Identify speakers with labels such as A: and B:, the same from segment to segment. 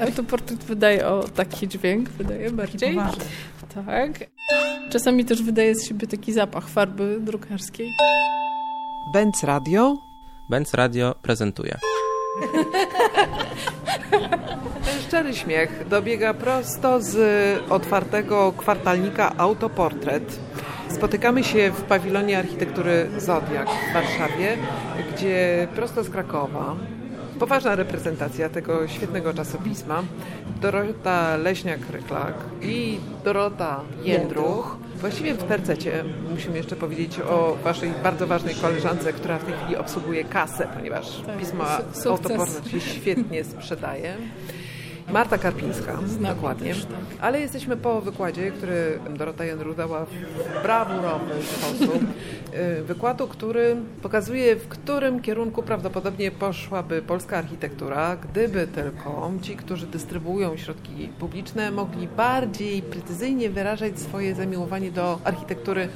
A: Autoportret wydaje o taki dźwięk, wydaje bardziej. Tak. Czasami też wydaje z siebie taki zapach farby drukarskiej.
B: Benz Radio.
C: Benz Radio prezentuje.
B: Ten szczery śmiech dobiega prosto z otwartego kwartalnika Autoportret. Spotykamy się w pawilonie architektury Zodiak w Warszawie, gdzie prosto z Krakowa poważna reprezentacja tego świetnego czasopisma. Dorota Leśniak-Ryklak i Dorota Jędruch. Właściwie w tercecie musimy jeszcze powiedzieć o waszej bardzo ważnej koleżance, która w tej chwili obsługuje kasę, ponieważ tak, pismo Autoportret się świetnie sprzedaje. Marta Karpińska, Znam dokładnie. Też, tak. Ale jesteśmy po wykładzie, który Dorota Jędru dała w brawurowy sposób. Wykładu, który pokazuje, w którym kierunku prawdopodobnie poszłaby polska architektura, gdyby tylko ci, którzy dystrybuują środki publiczne, mogli bardziej precyzyjnie wyrażać swoje zamiłowanie do architektury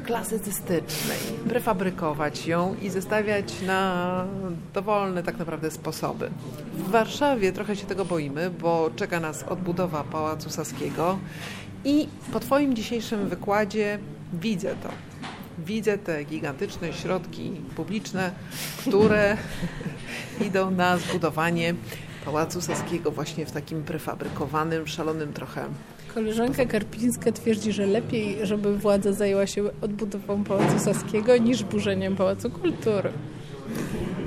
B: klasycystycznej, prefabrykować ją i zestawiać na dowolne tak naprawdę sposoby. W Warszawie trochę się tego boimy, bo czeka nas odbudowa Pałacu Saskiego i po Twoim dzisiejszym wykładzie widzę to. Widzę te gigantyczne środki publiczne, które idą na zbudowanie Pałacu Saskiego właśnie w takim prefabrykowanym, szalonym trochę
A: Koleżanka Karpińska twierdzi, że lepiej, żeby władza zajęła się odbudową Pałacu Saskiego niż burzeniem Pałacu Kultury.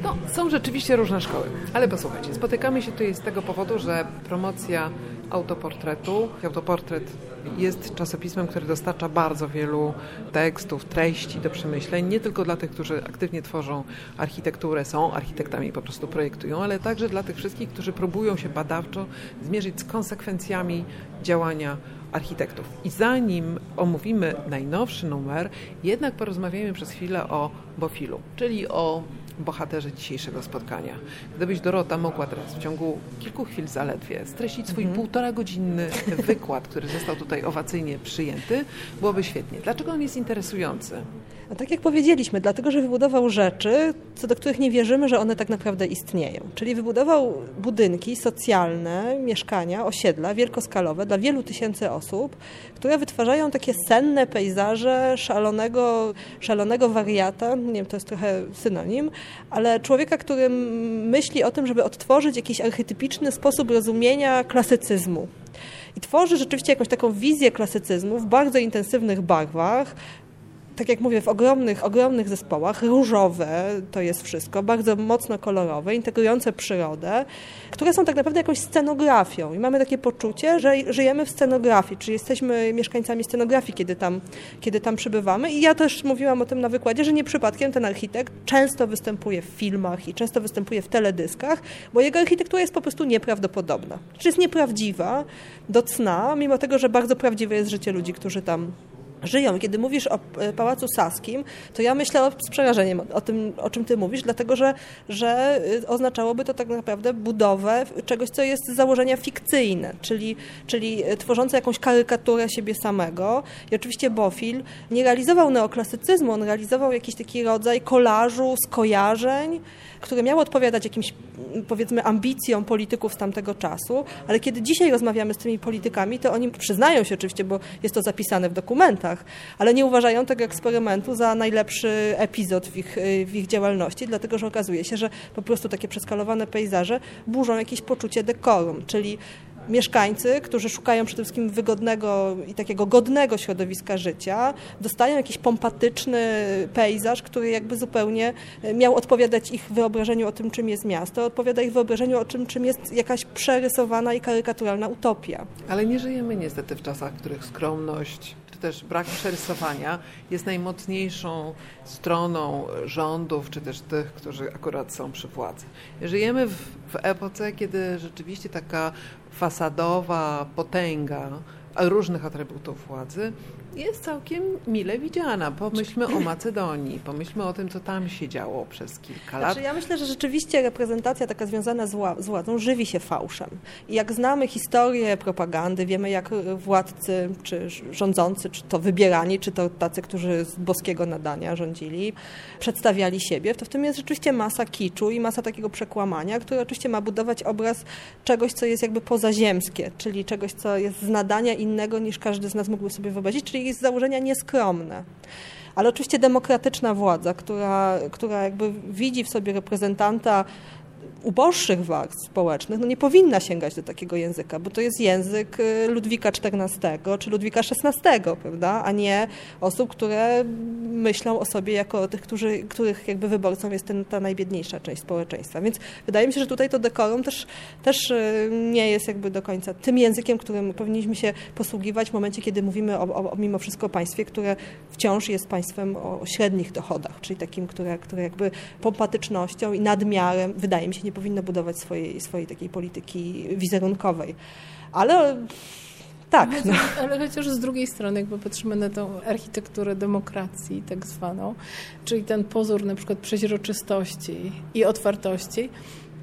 B: No, są rzeczywiście różne szkoły, ale posłuchajcie, spotykamy się tutaj z tego powodu, że promocja autoportretu, autoportret jest czasopismem, który dostarcza bardzo wielu tekstów, treści do przemyśleń, nie tylko dla tych, którzy aktywnie tworzą architekturę, są architektami i po prostu projektują, ale także dla tych wszystkich, którzy próbują się badawczo zmierzyć z konsekwencjami działania architektów. I zanim omówimy najnowszy numer, jednak porozmawiajmy przez chwilę o Bofilu, czyli o bohaterze dzisiejszego spotkania. Gdybyś Dorota mogła teraz w ciągu kilku chwil zaledwie streścić swój mm. półtora godzinny wykład, który został tutaj owacyjnie przyjęty, byłoby świetnie. Dlaczego on jest interesujący?
D: Tak jak powiedzieliśmy, dlatego, że wybudował rzeczy, co do których nie wierzymy, że one tak naprawdę istnieją. Czyli wybudował budynki socjalne, mieszkania, osiedla wielkoskalowe dla wielu tysięcy osób, które wytwarzają takie senne pejzaże szalonego, szalonego wariata, nie wiem, to jest trochę synonim, ale człowieka, który myśli o tym, żeby odtworzyć jakiś archetypiczny sposób rozumienia klasycyzmu. I tworzy rzeczywiście jakąś taką wizję klasycyzmu w bardzo intensywnych barwach, tak jak mówię, w ogromnych, ogromnych zespołach, różowe to jest wszystko, bardzo mocno kolorowe, integrujące przyrodę, które są tak naprawdę jakąś scenografią. I mamy takie poczucie, że żyjemy w scenografii, czyli jesteśmy mieszkańcami scenografii, kiedy tam, kiedy tam przybywamy. I ja też mówiłam o tym na wykładzie, że nie przypadkiem ten architekt często występuje w filmach i często występuje w teledyskach, bo jego architektura jest po prostu nieprawdopodobna. Czy jest nieprawdziwa do cna, mimo tego, że bardzo prawdziwe jest życie ludzi, którzy tam żyją. Kiedy mówisz o e, Pałacu Saskim, to ja myślę z przerażeniem o tym, o czym ty mówisz, dlatego że, że y, oznaczałoby to tak naprawdę budowę czegoś, co jest założenia fikcyjne, czyli, czyli e, tworzące jakąś karykaturę siebie samego. I oczywiście Bofil nie realizował neoklasycyzmu, on realizował jakiś taki rodzaj kolażu, skojarzeń, które miały odpowiadać jakimś, powiedzmy, ambicjom polityków z tamtego czasu, ale kiedy dzisiaj rozmawiamy z tymi politykami, to oni przyznają się oczywiście, bo jest to zapisane w dokumentach, ale nie uważają tego eksperymentu za najlepszy epizod w ich, w ich działalności, dlatego że okazuje się, że po prostu takie przeskalowane pejzaże burzą jakieś poczucie dekorum, czyli mieszkańcy, którzy szukają przede wszystkim wygodnego i takiego godnego środowiska życia, dostają jakiś pompatyczny pejzaż, który jakby zupełnie e, miał odpowiadać ich wyobrażeniu o tym, czym jest miasto, odpowiada ich wyobrażeniu o tym, czym jest jakaś przerysowana i karykaturalna utopia.
B: Ale nie żyjemy niestety w czasach, w których skromność czy też brak przerysowania jest najmocniejszą stroną rządów, czy też tych, którzy akurat są przy władzy. Żyjemy w, w epoce, kiedy rzeczywiście taka fasadowa potęga różnych atrybutów władzy, jest całkiem mile widziana. Pomyślmy o Macedonii, pomyślmy o tym, co tam się działo przez kilka lat.
D: Znaczy, ja myślę, że rzeczywiście reprezentacja taka związana z, władzą żywi się fałszem. I jak znamy historię propagandy, wiemy jak władcy, czy rządzący, czy to wybierani, czy to tacy, którzy z boskiego nadania rządzili, przedstawiali siebie, to w tym jest rzeczywiście masa kiczu i masa takiego przekłamania, które oczywiście ma budować obraz czegoś, co jest jakby pozaziemskie, czyli czegoś, co jest z nadania innego niż każdy z nas mógłby sobie wyobrazić, czyli jest z założenia nieskromne. Ale oczywiście demokratyczna władza, która, która jakby widzi w sobie reprezentanta uboższych warstw społecznych no nie powinna sięgać do takiego języka, bo to jest język y, Ludwika XIV czy Ludwika XVI, prawda? a nie osób, które myślą o sobie jako o tych, którzy, których jakby wyborcą jest ten, ta najbiedniejsza część społeczeństwa. Więc wydaje mi się, że tutaj to dekorum też, też y, nie jest jakby do końca tym językiem, którym powinniśmy się posługiwać w momencie, kiedy mówimy o, o, o mimo wszystko państwie, które wciąż jest państwem o, średnich dochodach, czyli takim, które, które jakby pompatycznością i nadmiarem, wydaje mi się, nie powinno budować swojej, swojej takiej polityki wizerunkowej. Ale tak.
A: Ale,
D: no.
A: ale chociaż z drugiej strony, jakby patrzymy na tą architekturę demokracji tak zwaną, czyli ten pozór na przykład przeźroczystości i otwartości,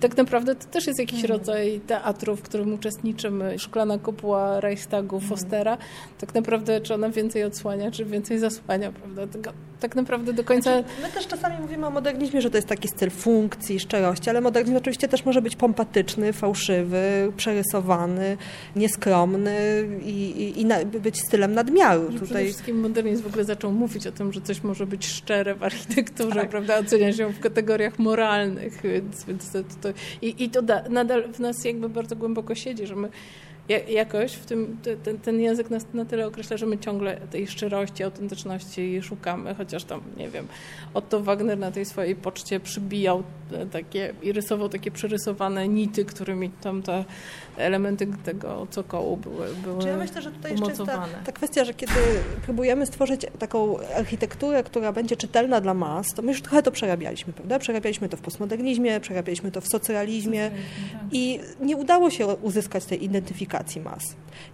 A: tak naprawdę to też jest jakiś mhm. rodzaj teatru, w którym uczestniczymy. Szklana kopuła Reichstagu mhm. Fostera, tak naprawdę czy ona więcej odsłania, czy więcej zasłania, prawda? Tego, tak naprawdę do końca... Znaczy,
D: my też czasami mówimy o modernizmie, że to jest taki styl funkcji, szczerości, ale modernizm oczywiście też może być pompatyczny, fałszywy, przerysowany, nieskromny i, i, i być stylem nadmiaru.
A: Tutaj... Przede wszystkim modernizm w ogóle zaczął mówić o tym, że coś może być szczere w architekturze, tak. prawda? Ocenia się w kategoriach moralnych, więc, więc to, to, i, i to da, nadal w nas jakby bardzo głęboko siedzi, że my jakoś w tym, ten, ten język nas na tyle określa, że my ciągle tej szczerości, autentyczności szukamy, chociaż tam, nie wiem, Otto Wagner na tej swojej poczcie przybijał takie i rysował takie przerysowane nity, którymi tam te elementy tego cokołu były, były
D: ja myślę, że tutaj jeszcze jest ta, ta kwestia, że kiedy próbujemy stworzyć taką architekturę, która będzie czytelna dla mas, to my już trochę to przerabialiśmy, prawda? Przerabialiśmy to w postmodernizmie, przerabialiśmy to w socrealizmie tak. i nie udało się uzyskać tej identyfikacji mas.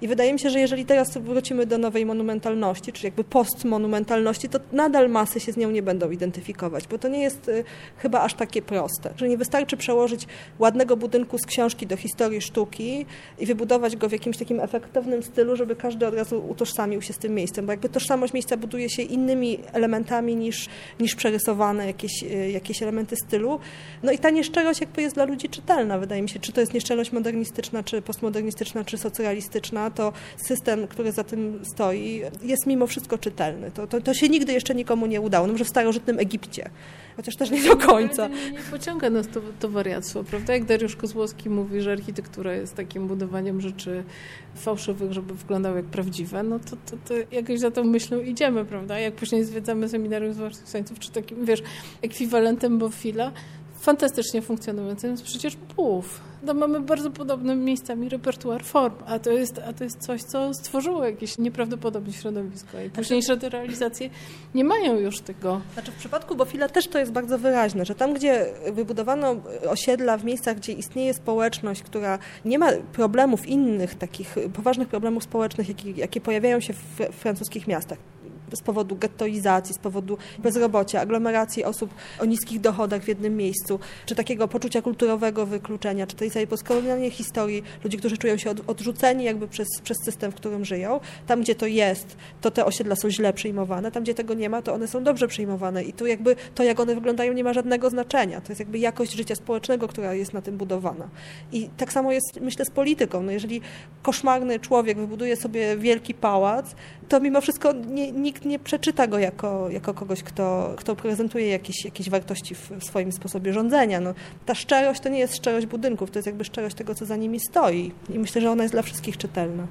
D: I wydaje mi się, że jeżeli teraz wrócimy do nowej monumentalności, czyli jakby postmonumentalności, to nadal masy się z nią nie będą identyfikować, bo to nie jest y, chyba aż takie proste, że nie wystarczy przełożyć ładnego budynku z książki do historii sztuki i wybudować go w jakimś takim efektownym stylu, żeby każdy od razu utożsamił się z tym miejscem, bo jakby tożsamość miejsca buduje się innymi elementami niż, niż przerysowane jakieś, y, jakieś elementy stylu. No i ta nieszczerość jakby jest dla ludzi czytelna, wydaje mi się, czy to jest nieszczerość modernistyczna, czy postmodernistyczna, czy socrealistyczna, to system, który za tym stoi, jest mimo wszystko czytelny. To, to, to się nigdy jeszcze nikomu nie udało, no może w starożytnym Egipcie, chociaż też nie do końca.
A: Nie, nie pociąga nas to, to wariactwo, prawda? Jak Dariusz Kozłowski mówi, że architektura jest takim budowaniem rzeczy fałszywych, żeby wyglądały jak prawdziwe, no to, to, to jakoś za tą myślą idziemy, prawda? Jak później zwiedzamy seminarium zmartwychwstańców, czy takim, wiesz, ekwiwalentem Bofila, fantastycznie funkcjonującym jest przecież PUF. No, mamy bardzo podobnym miejscami repertuar form, a to, jest, a to jest coś, co stworzyło jakieś nieprawdopodobne środowisko i znaczy- późniejsze te realizacje nie mają już tego.
D: Znaczy w przypadku Bofila też to jest bardzo wyraźne, że tam, gdzie wybudowano osiedla w miejscach, gdzie istnieje społeczność, która nie ma problemów innych, takich poważnych problemów społecznych, jakie, jakie pojawiają się w francuskich miastach, z powodu gettoizacji, z powodu bezrobocia, aglomeracji osób o niskich dochodach w jednym miejscu, czy takiego poczucia kulturowego wykluczenia, czy tej całej postkolonialnej historii ludzi, którzy czują się odrzuceni jakby przez, przez system, w którym żyją. Tam, gdzie to jest, to te osiedla są źle przyjmowane, tam, gdzie tego nie ma, to one są dobrze przyjmowane i tu jakby to, jak one wyglądają, nie ma żadnego znaczenia. To jest jakby jakość życia społecznego, która jest na tym budowana. I tak samo jest, myślę, z polityką. No jeżeli koszmarny człowiek wybuduje sobie wielki pałac, to mimo wszystko nie, nikt nie przeczyta go jako, jako kogoś, kto, kto prezentuje jakieś, jakieś wartości w swoim sposobie rządzenia. No, ta szczerość to nie jest szczerość budynków, to jest jakby szczerość tego, co za nimi stoi. I myślę, że ona jest dla wszystkich czytelna.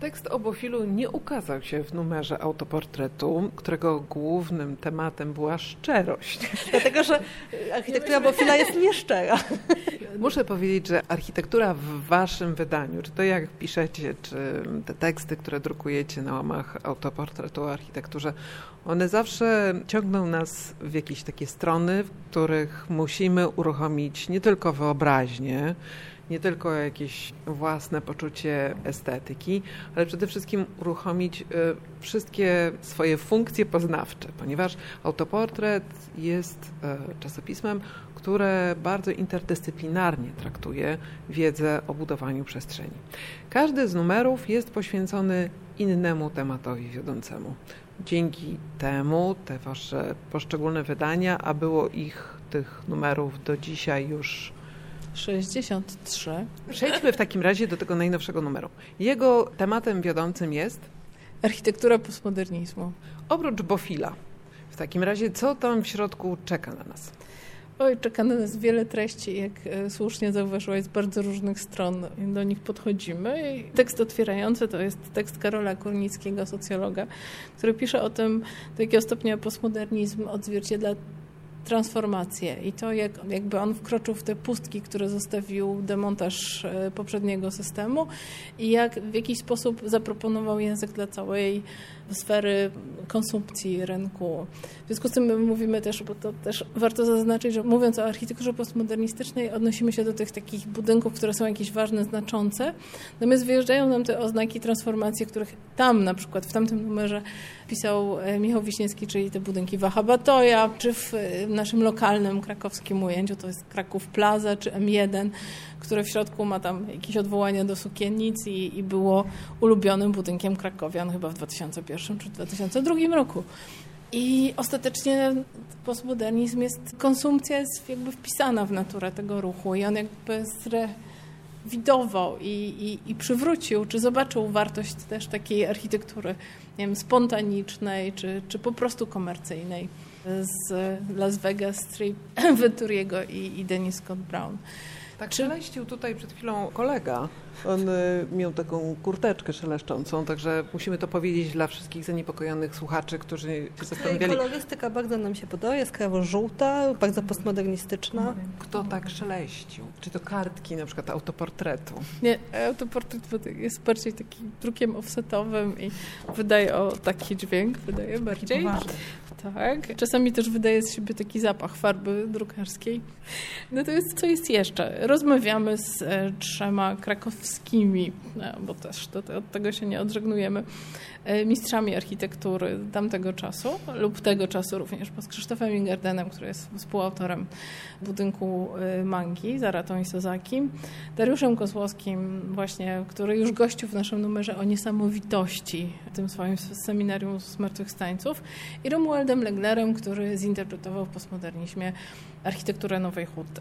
B: Tekst o Bofilu nie ukazał się w numerze autoportretu, którego głównym tematem była szczerość.
D: Dlatego, że architektura Bofila jest nieszczera.
B: Muszę powiedzieć, że architektura w waszym wydaniu, czy to jak piszecie, czy te teksty, które drukujecie na łamach autoportretu o architekturze, one zawsze ciągną nas w jakieś takie strony, w których musimy uruchomić nie tylko wyobraźnię, nie tylko jakieś własne poczucie estetyki, ale przede wszystkim uruchomić y, wszystkie swoje funkcje poznawcze, ponieważ autoportret jest y, czasopismem, które bardzo interdyscyplinarnie traktuje wiedzę o budowaniu przestrzeni. Każdy z numerów jest poświęcony innemu tematowi wiodącemu. Dzięki temu te wasze poszczególne wydania, a było ich tych numerów do dzisiaj już
A: 63.
B: Przejdźmy w takim razie do tego najnowszego numeru. Jego tematem wiodącym jest
A: architektura postmodernizmu.
B: Oprócz Bofila. W takim razie, co tam w środku czeka na nas?
A: Oj, czeka na nas wiele treści, jak e, słusznie zauważyłaś, z bardzo różnych stron do nich podchodzimy. I tekst otwierający to jest tekst Karola Kurnickiego, socjologa, który pisze o tym, do jakiego stopnia postmodernizm odzwierciedla transformację. I to, jak, jakby on wkroczył w te pustki, które zostawił demontaż e, poprzedniego systemu i jak w jakiś sposób zaproponował język dla całej sfery konsumpcji rynku. W związku z tym my mówimy też, bo to też warto zaznaczyć, że mówiąc o architekturze postmodernistycznej, odnosimy się do tych takich budynków, które są jakieś ważne, znaczące. Natomiast wyjeżdżają nam te oznaki transformacji, których tam na przykład w tamtym numerze pisał e, Michał Wiśniewski, czyli te budynki Wahabatoja, czy w naszym lokalnym krakowskim ujęciu, to jest Kraków Plaza czy M1, które w środku ma tam jakieś odwołania do sukiennic i, i było ulubionym budynkiem krakowian chyba w 2001 czy 2002 roku. I ostatecznie postmodernizm jest, konsumpcja jest jakby wpisana w naturę tego ruchu i on jakby zrewidował i, i, i przywrócił, czy zobaczył wartość też takiej architektury, nie wiem, spontanicznej, czy, czy po prostu komercyjnej z Las Vegas Strip Venturiego i, i Dennis Scott Brown.
B: Tak, Czy... tutaj przed chwilą kolega. On y, miał taką kurteczkę szeleszczącą, także musimy to powiedzieć dla wszystkich zaniepokojonych słuchaczy, którzy się zastanawiali.
D: Kolorystyka bardzo nam się podoba, jaskrawo żółta, bardzo postmodernistyczna.
B: Kto tak szeleścił? Czy to kartki na przykład autoportretu?
A: Nie, autoportret jest bardziej takim drukiem offsetowym i wydaje o taki dźwięk, wydaje bardziej. Tak. Czasami też wydaje z siebie taki zapach farby drukarskiej. Natomiast co jest jeszcze? Rozmawiamy z e, trzema krakowskimi, e, bo też to, to, od tego się nie odżegnujemy, e, mistrzami architektury tamtego czasu lub tego czasu również, bo z Krzysztofem Ingerdenem, który jest współautorem budynku Mangi, Zaratą i Sozaki, Dariuszem Kozłowskim właśnie, który już gościł w naszym numerze o niesamowitości w tym swoim seminarium zmartwychwstańców i Romualdem Leglerem, który zinterpretował w postmodernizmie architekturę Nowej Huty.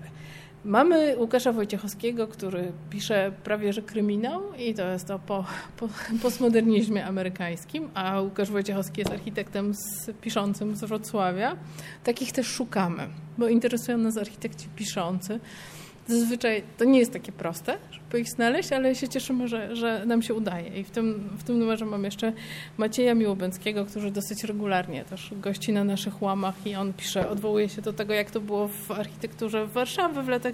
A: Mamy Łukasza Wojciechowskiego, który pisze prawie że kryminał i to jest to po, po postmodernizmie amerykańskim, a Łukasz Wojciechowski jest architektem z, piszącym z Wrocławia. Takich też szukamy, bo interesują nas architekci piszący. Zazwyczaj to nie jest takie proste, żeby ich znaleźć, ale się cieszymy, że, że nam się udaje. I w tym, w tym numerze mam jeszcze Macieja Miłobęckiego, który dosyć regularnie też gości na naszych łamach i on pisze, odwołuje się do tego, jak to było w architekturze w Warszawie w latach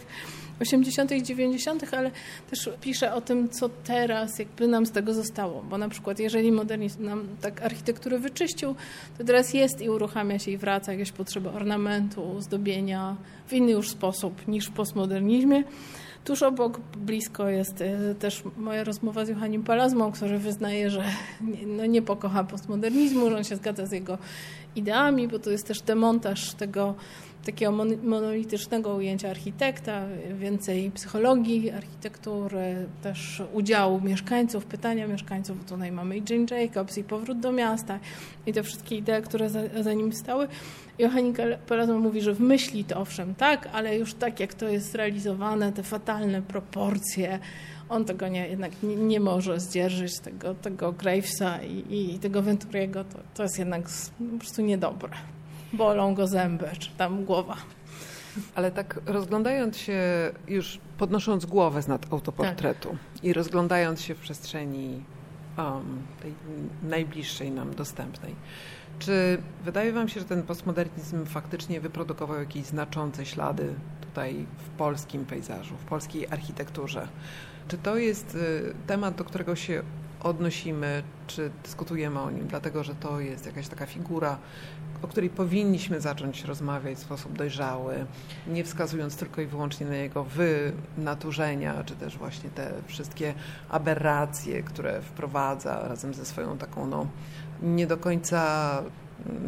A: 80. i 90., ale też pisze o tym, co teraz jakby nam z tego zostało. Bo na przykład, jeżeli modernizm nam tak architekturę wyczyścił, to teraz jest i uruchamia się i wraca jakieś potrzeby ornamentu, zdobienia w inny już sposób niż w postmodernizmie. Tuż obok, blisko jest e, też moja rozmowa z Johannim Palazmą, który wyznaje, że no nie pokocha postmodernizmu, że on się zgadza z jego ideami, bo to jest też demontaż tego takiego monolitycznego ujęcia architekta, więcej psychologii architektury, też udziału mieszkańców, pytania mieszkańców. Tutaj mamy i Jane Jacobs, i powrót do miasta, i te wszystkie idee, które za, za nim stały. Johannika Palazzo mówi, że w myśli to owszem tak, ale już tak jak to jest zrealizowane, te fatalne proporcje, on tego nie, jednak nie, nie może zdzierżyć, tego, tego Gravesa i, i tego Venturiego, to, to jest jednak po prostu niedobre bolą go zęby, czy tam głowa.
B: Ale tak rozglądając się, już podnosząc głowę z nad autoportretu tak. i rozglądając się w przestrzeni tej najbliższej nam dostępnej, czy wydaje Wam się, że ten postmodernizm faktycznie wyprodukował jakieś znaczące ślady tutaj w polskim pejzażu, w polskiej architekturze? Czy to jest y, temat, do którego się odnosimy, czy dyskutujemy o nim, dlatego że to jest jakaś taka figura, o której powinniśmy zacząć rozmawiać w sposób dojrzały, nie wskazując tylko i wyłącznie na jego wynaturzenia, czy też właśnie te wszystkie aberracje, które wprowadza razem ze swoją taką no, nie do końca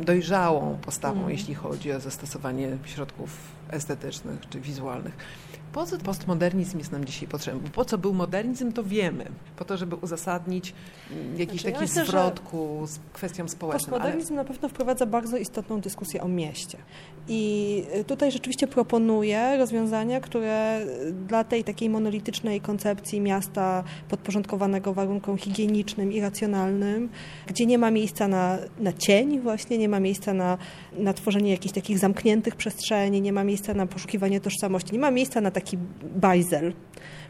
B: dojrzałą postawą, mm. jeśli chodzi o zastosowanie środków estetycznych czy wizualnych. Po co postmodernizm jest nam dzisiaj potrzebny? Bo po co był modernizm, to wiemy. Po to, żeby uzasadnić mm, jakiś znaczy, taki ja zwrot ku kwestiom społecznym.
D: Postmodernizm ale... na pewno wprowadza bardzo istotną dyskusję o mieście. I tutaj rzeczywiście proponuje rozwiązania, które dla tej takiej monolitycznej koncepcji miasta podporządkowanego warunkom higienicznym i racjonalnym, gdzie nie ma miejsca na, na cień właśnie, nie ma miejsca na, na tworzenie jakichś takich zamkniętych przestrzeni, nie ma miejsca na poszukiwanie tożsamości, nie ma miejsca na taki bajzel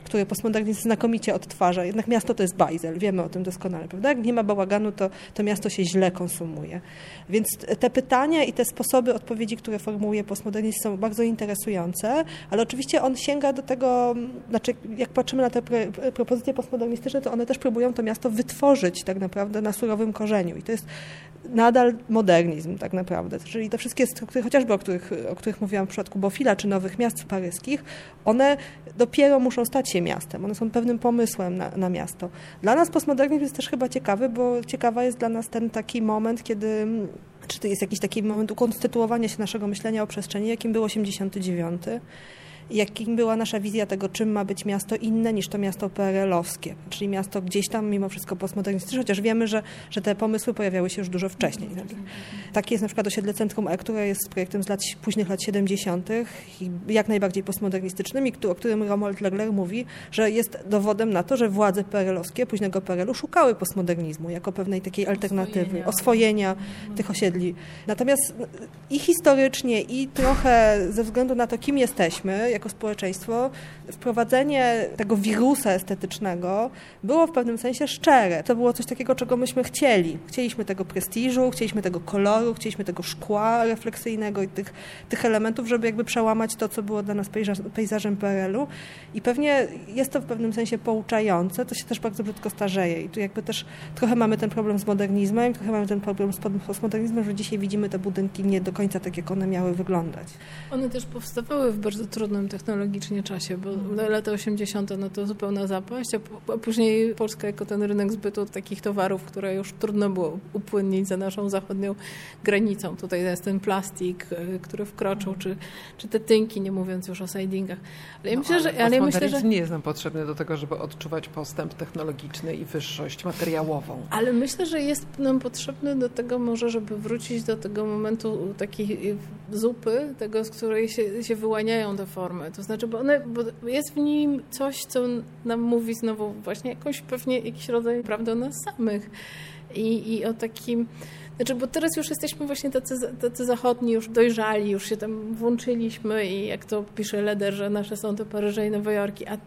D: który postmodernizm znakomicie odtwarza. Jednak miasto to jest bajzel, wiemy o tym doskonale, prawda? Jak nie ma bałaganu, to, to miasto się źle konsumuje. Więc te pytania i te sposoby odpowiedzi, które formułuje postmodernizm są bardzo interesujące, ale oczywiście on sięga do tego, znaczy jak patrzymy na te propozycje postmodernistyczne, to one też próbują to miasto wytworzyć tak naprawdę na surowym korzeniu i to jest nadal modernizm tak naprawdę. Czyli te wszystkie struktury, chociażby o których, o których mówiłam w przypadku Bofila czy nowych miast paryskich, one dopiero muszą stać się miastem. One są pewnym pomysłem na, na miasto. Dla nas postmodernizm jest też chyba ciekawy, bo ciekawa jest dla nas ten taki moment, kiedy czy to jest jakiś taki moment ukonstytuowania się naszego myślenia o przestrzeni, jakim był 89 jakim była nasza wizja tego, czym ma być miasto inne niż to miasto PRL-owskie, czyli miasto gdzieś tam mimo wszystko postmodernistyczne, chociaż wiemy, że, że te pomysły pojawiały się już dużo wcześniej. Tak jest na przykład osiedle Centrum E, które jest projektem z lat, późnych lat 70. i jak najbardziej postmodernistycznym i o którym Romuald Legler mówi, że jest dowodem na to, że władze PRL-owskie, późnego PRL-u szukały postmodernizmu jako pewnej takiej alternatywy, oswojenia, oswojenia tych osiedli. Natomiast i historycznie, i trochę ze względu na to, kim jesteśmy, jako społeczeństwo, wprowadzenie tego wirusa estetycznego było w pewnym sensie szczere. To było coś takiego, czego myśmy chcieli. Chcieliśmy tego prestiżu, chcieliśmy tego koloru, chcieliśmy tego szkła refleksyjnego i tych, tych elementów, żeby jakby przełamać to, co było dla nas pejzażem PRL-u. I pewnie jest to w pewnym sensie pouczające, to się też bardzo brzydko starzeje. I tu jakby też trochę mamy ten problem z modernizmem, trochę mamy ten problem z postmodernizmem, że dzisiaj widzimy te budynki nie do końca tak, jak one miały wyglądać.
A: One też powstawały w bardzo trudnym technologicznie czasie, bo lata 80. no to zupełna zapaść, a później Polska jako ten rynek zbytu takich towarów, które już trudno było upłynnić za naszą zachodnią granicą. Tutaj jest ten plastik, e, który wkroczył, czy, czy te tynki, nie mówiąc już o sidingach.
B: Ale ja no, myślę, że... Ale ja myślę, że... nie jest nam potrzebny do tego, żeby odczuwać postęp technologiczny i wyższość materiałową.
A: Ale myślę, że jest nam potrzebny do tego może, żeby wrócić do tego momentu takiej zupy, tego, z której się, się wyłaniają te formy formy. To znaczy, bo, one, bo jest w nim coś, co nam mówi znowu właśnie jakąś pewnie jakiś rodzaj prawdy o nas samych. I, i o takim... Znaczy, bo teraz już jesteśmy właśnie tacy, tacy zachodni, już dojrzali, już się tam włączyliśmy i jak to pisze Leder, że nasze są to Paryże i Nowe Jorki, a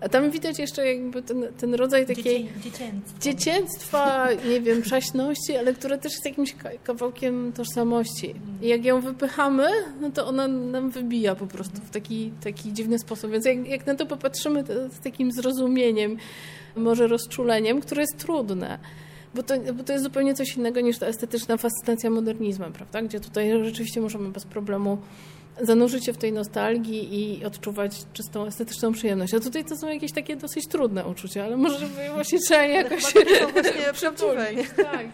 A: a tam widać jeszcze jakby ten, ten rodzaj takiej
D: dziecięctwa.
A: dziecięctwa, nie wiem, przaśności, ale które też jest jakimś kawałkiem tożsamości. I jak ją wypychamy, no to ona nam wybija po prostu w taki, taki dziwny sposób. Więc jak, jak na to popatrzymy to z takim zrozumieniem, może rozczuleniem, które jest trudne. Bo to, bo to jest zupełnie coś innego niż ta estetyczna fascynacja modernizmem, prawda? Gdzie tutaj rzeczywiście możemy bez problemu zanurzyć się w tej nostalgii i odczuwać czystą estetyczną przyjemność. A tutaj to są jakieś takie dosyć trudne uczucia, ale może właśnie trzeba jakoś się
D: właśnie tak.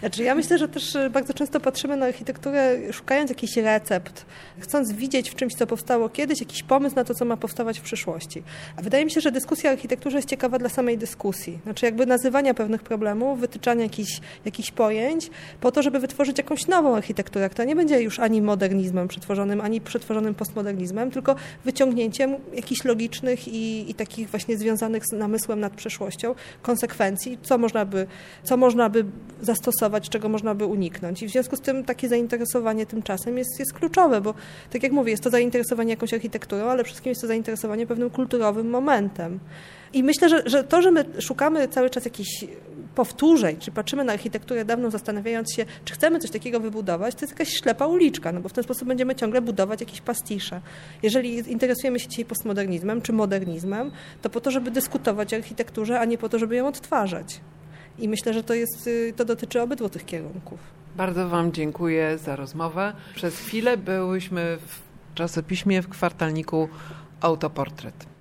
D: Znaczy ja myślę, że też e, bardzo często patrzymy na architekturę szukając jakiś recept, chcąc widzieć w czymś, co powstało kiedyś, jakiś pomysł na to, co ma powstawać w przyszłości. A wydaje mi się, że dyskusja o architekturze jest ciekawa dla samej dyskusji. Znaczy jakby nazywania pewnych problemów, wytyczania jakichś, jakichś pojęć po to, żeby wytworzyć jakąś nową architekturę, która nie będzie już ani modernizmem przetworzonym, ani przetworzonym postmodernizmem, tylko wyciągnięciem jakichś logicznych i, i takich właśnie związanych z namysłem nad przeszłością konsekwencji, co można, by, co można by zastosować, czego można by uniknąć. I w związku z tym takie zainteresowanie tym czasem jest, jest kluczowe, bo tak jak mówię, jest to zainteresowanie jakąś architekturą, ale wszystkim jest to zainteresowanie pewnym kulturowym momentem. I myślę, że, że to, że my szukamy cały czas jakichś powtórzeń, czy patrzymy na architekturę dawną, zastanawiając się, czy chcemy coś takiego wybudować, to jest jakaś ślepa uliczka, no bo w ten sposób będziemy ciągle budować jakieś pastisze. Jeżeli interesujemy się dzisiaj postmodernizmem czy modernizmem, to po to, żeby dyskutować o architekturze, a nie po to, żeby ją odtwarzać. I myślę, że to, jest, y, to dotyczy obydwu tych kierunków.
B: Bardzo Wam dziękuję za rozmowę. Przez chwilę byłyśmy w czasopiśmie w kwartalniku Autoportret.